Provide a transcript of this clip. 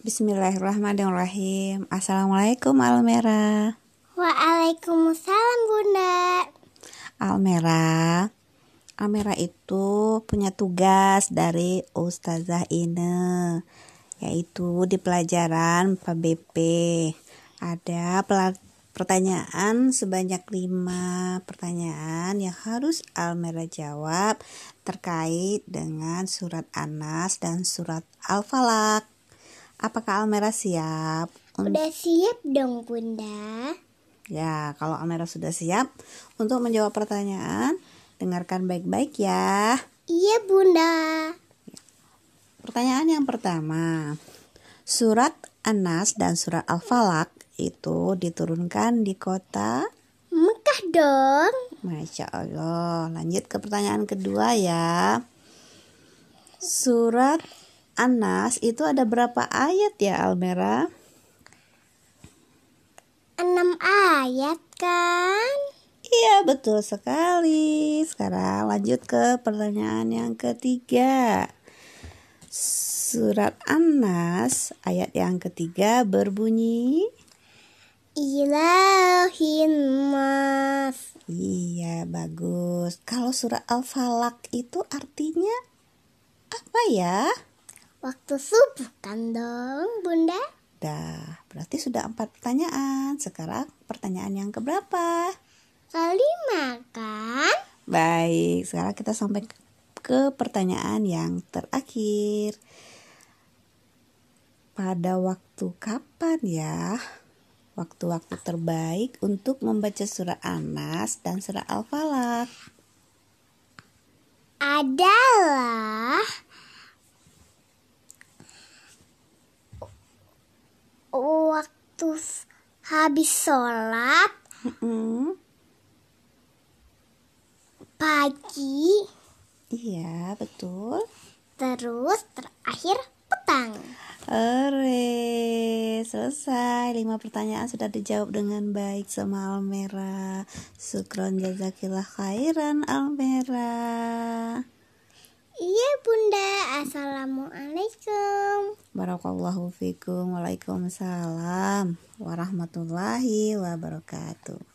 Bismillahirrahmanirrahim. Assalamualaikum Almera. Waalaikumsalam Bunda. Almera. Almera itu punya tugas dari Ustazah Ine yaitu di pelajaran PBP. Ada pertanyaan sebanyak lima pertanyaan yang harus Almera jawab terkait dengan surat Anas dan surat Al-Falak. Apakah Almera siap? Udah siap dong Bunda. Ya, kalau Almera sudah siap untuk menjawab pertanyaan, dengarkan baik-baik ya. Iya Bunda. Pertanyaan yang pertama. Surat Anas dan surat Al-Falak itu diturunkan di kota Mekah dong. Masya Allah. Lanjut ke pertanyaan kedua ya. Surat Anas itu ada berapa ayat ya Almera? Enam ayat kan? Iya betul sekali. Sekarang lanjut ke pertanyaan yang ketiga. Surat Anas ayat yang ketiga berbunyi Ilahin mas. Iya bagus. Kalau surat Al-Falak itu artinya apa ya? Waktu subuh kan dong, Bunda? Dah, berarti sudah empat pertanyaan. Sekarang pertanyaan yang keberapa? Kelima kan? Baik, sekarang kita sampai ke pertanyaan yang terakhir. Pada waktu kapan ya? Waktu-waktu terbaik untuk membaca surat Anas dan surat Al-Falaq adalah waktu habis sholat mm-hmm. pagi iya betul terus terakhir petang Ore, selesai. Lima pertanyaan sudah dijawab dengan baik sama Almera. Sukron jazakillah khairan Almera. Iya bunda, Assalamualaikum Barakallahu fikum. Waalaikumsalam Warahmatullahi wabarakatuh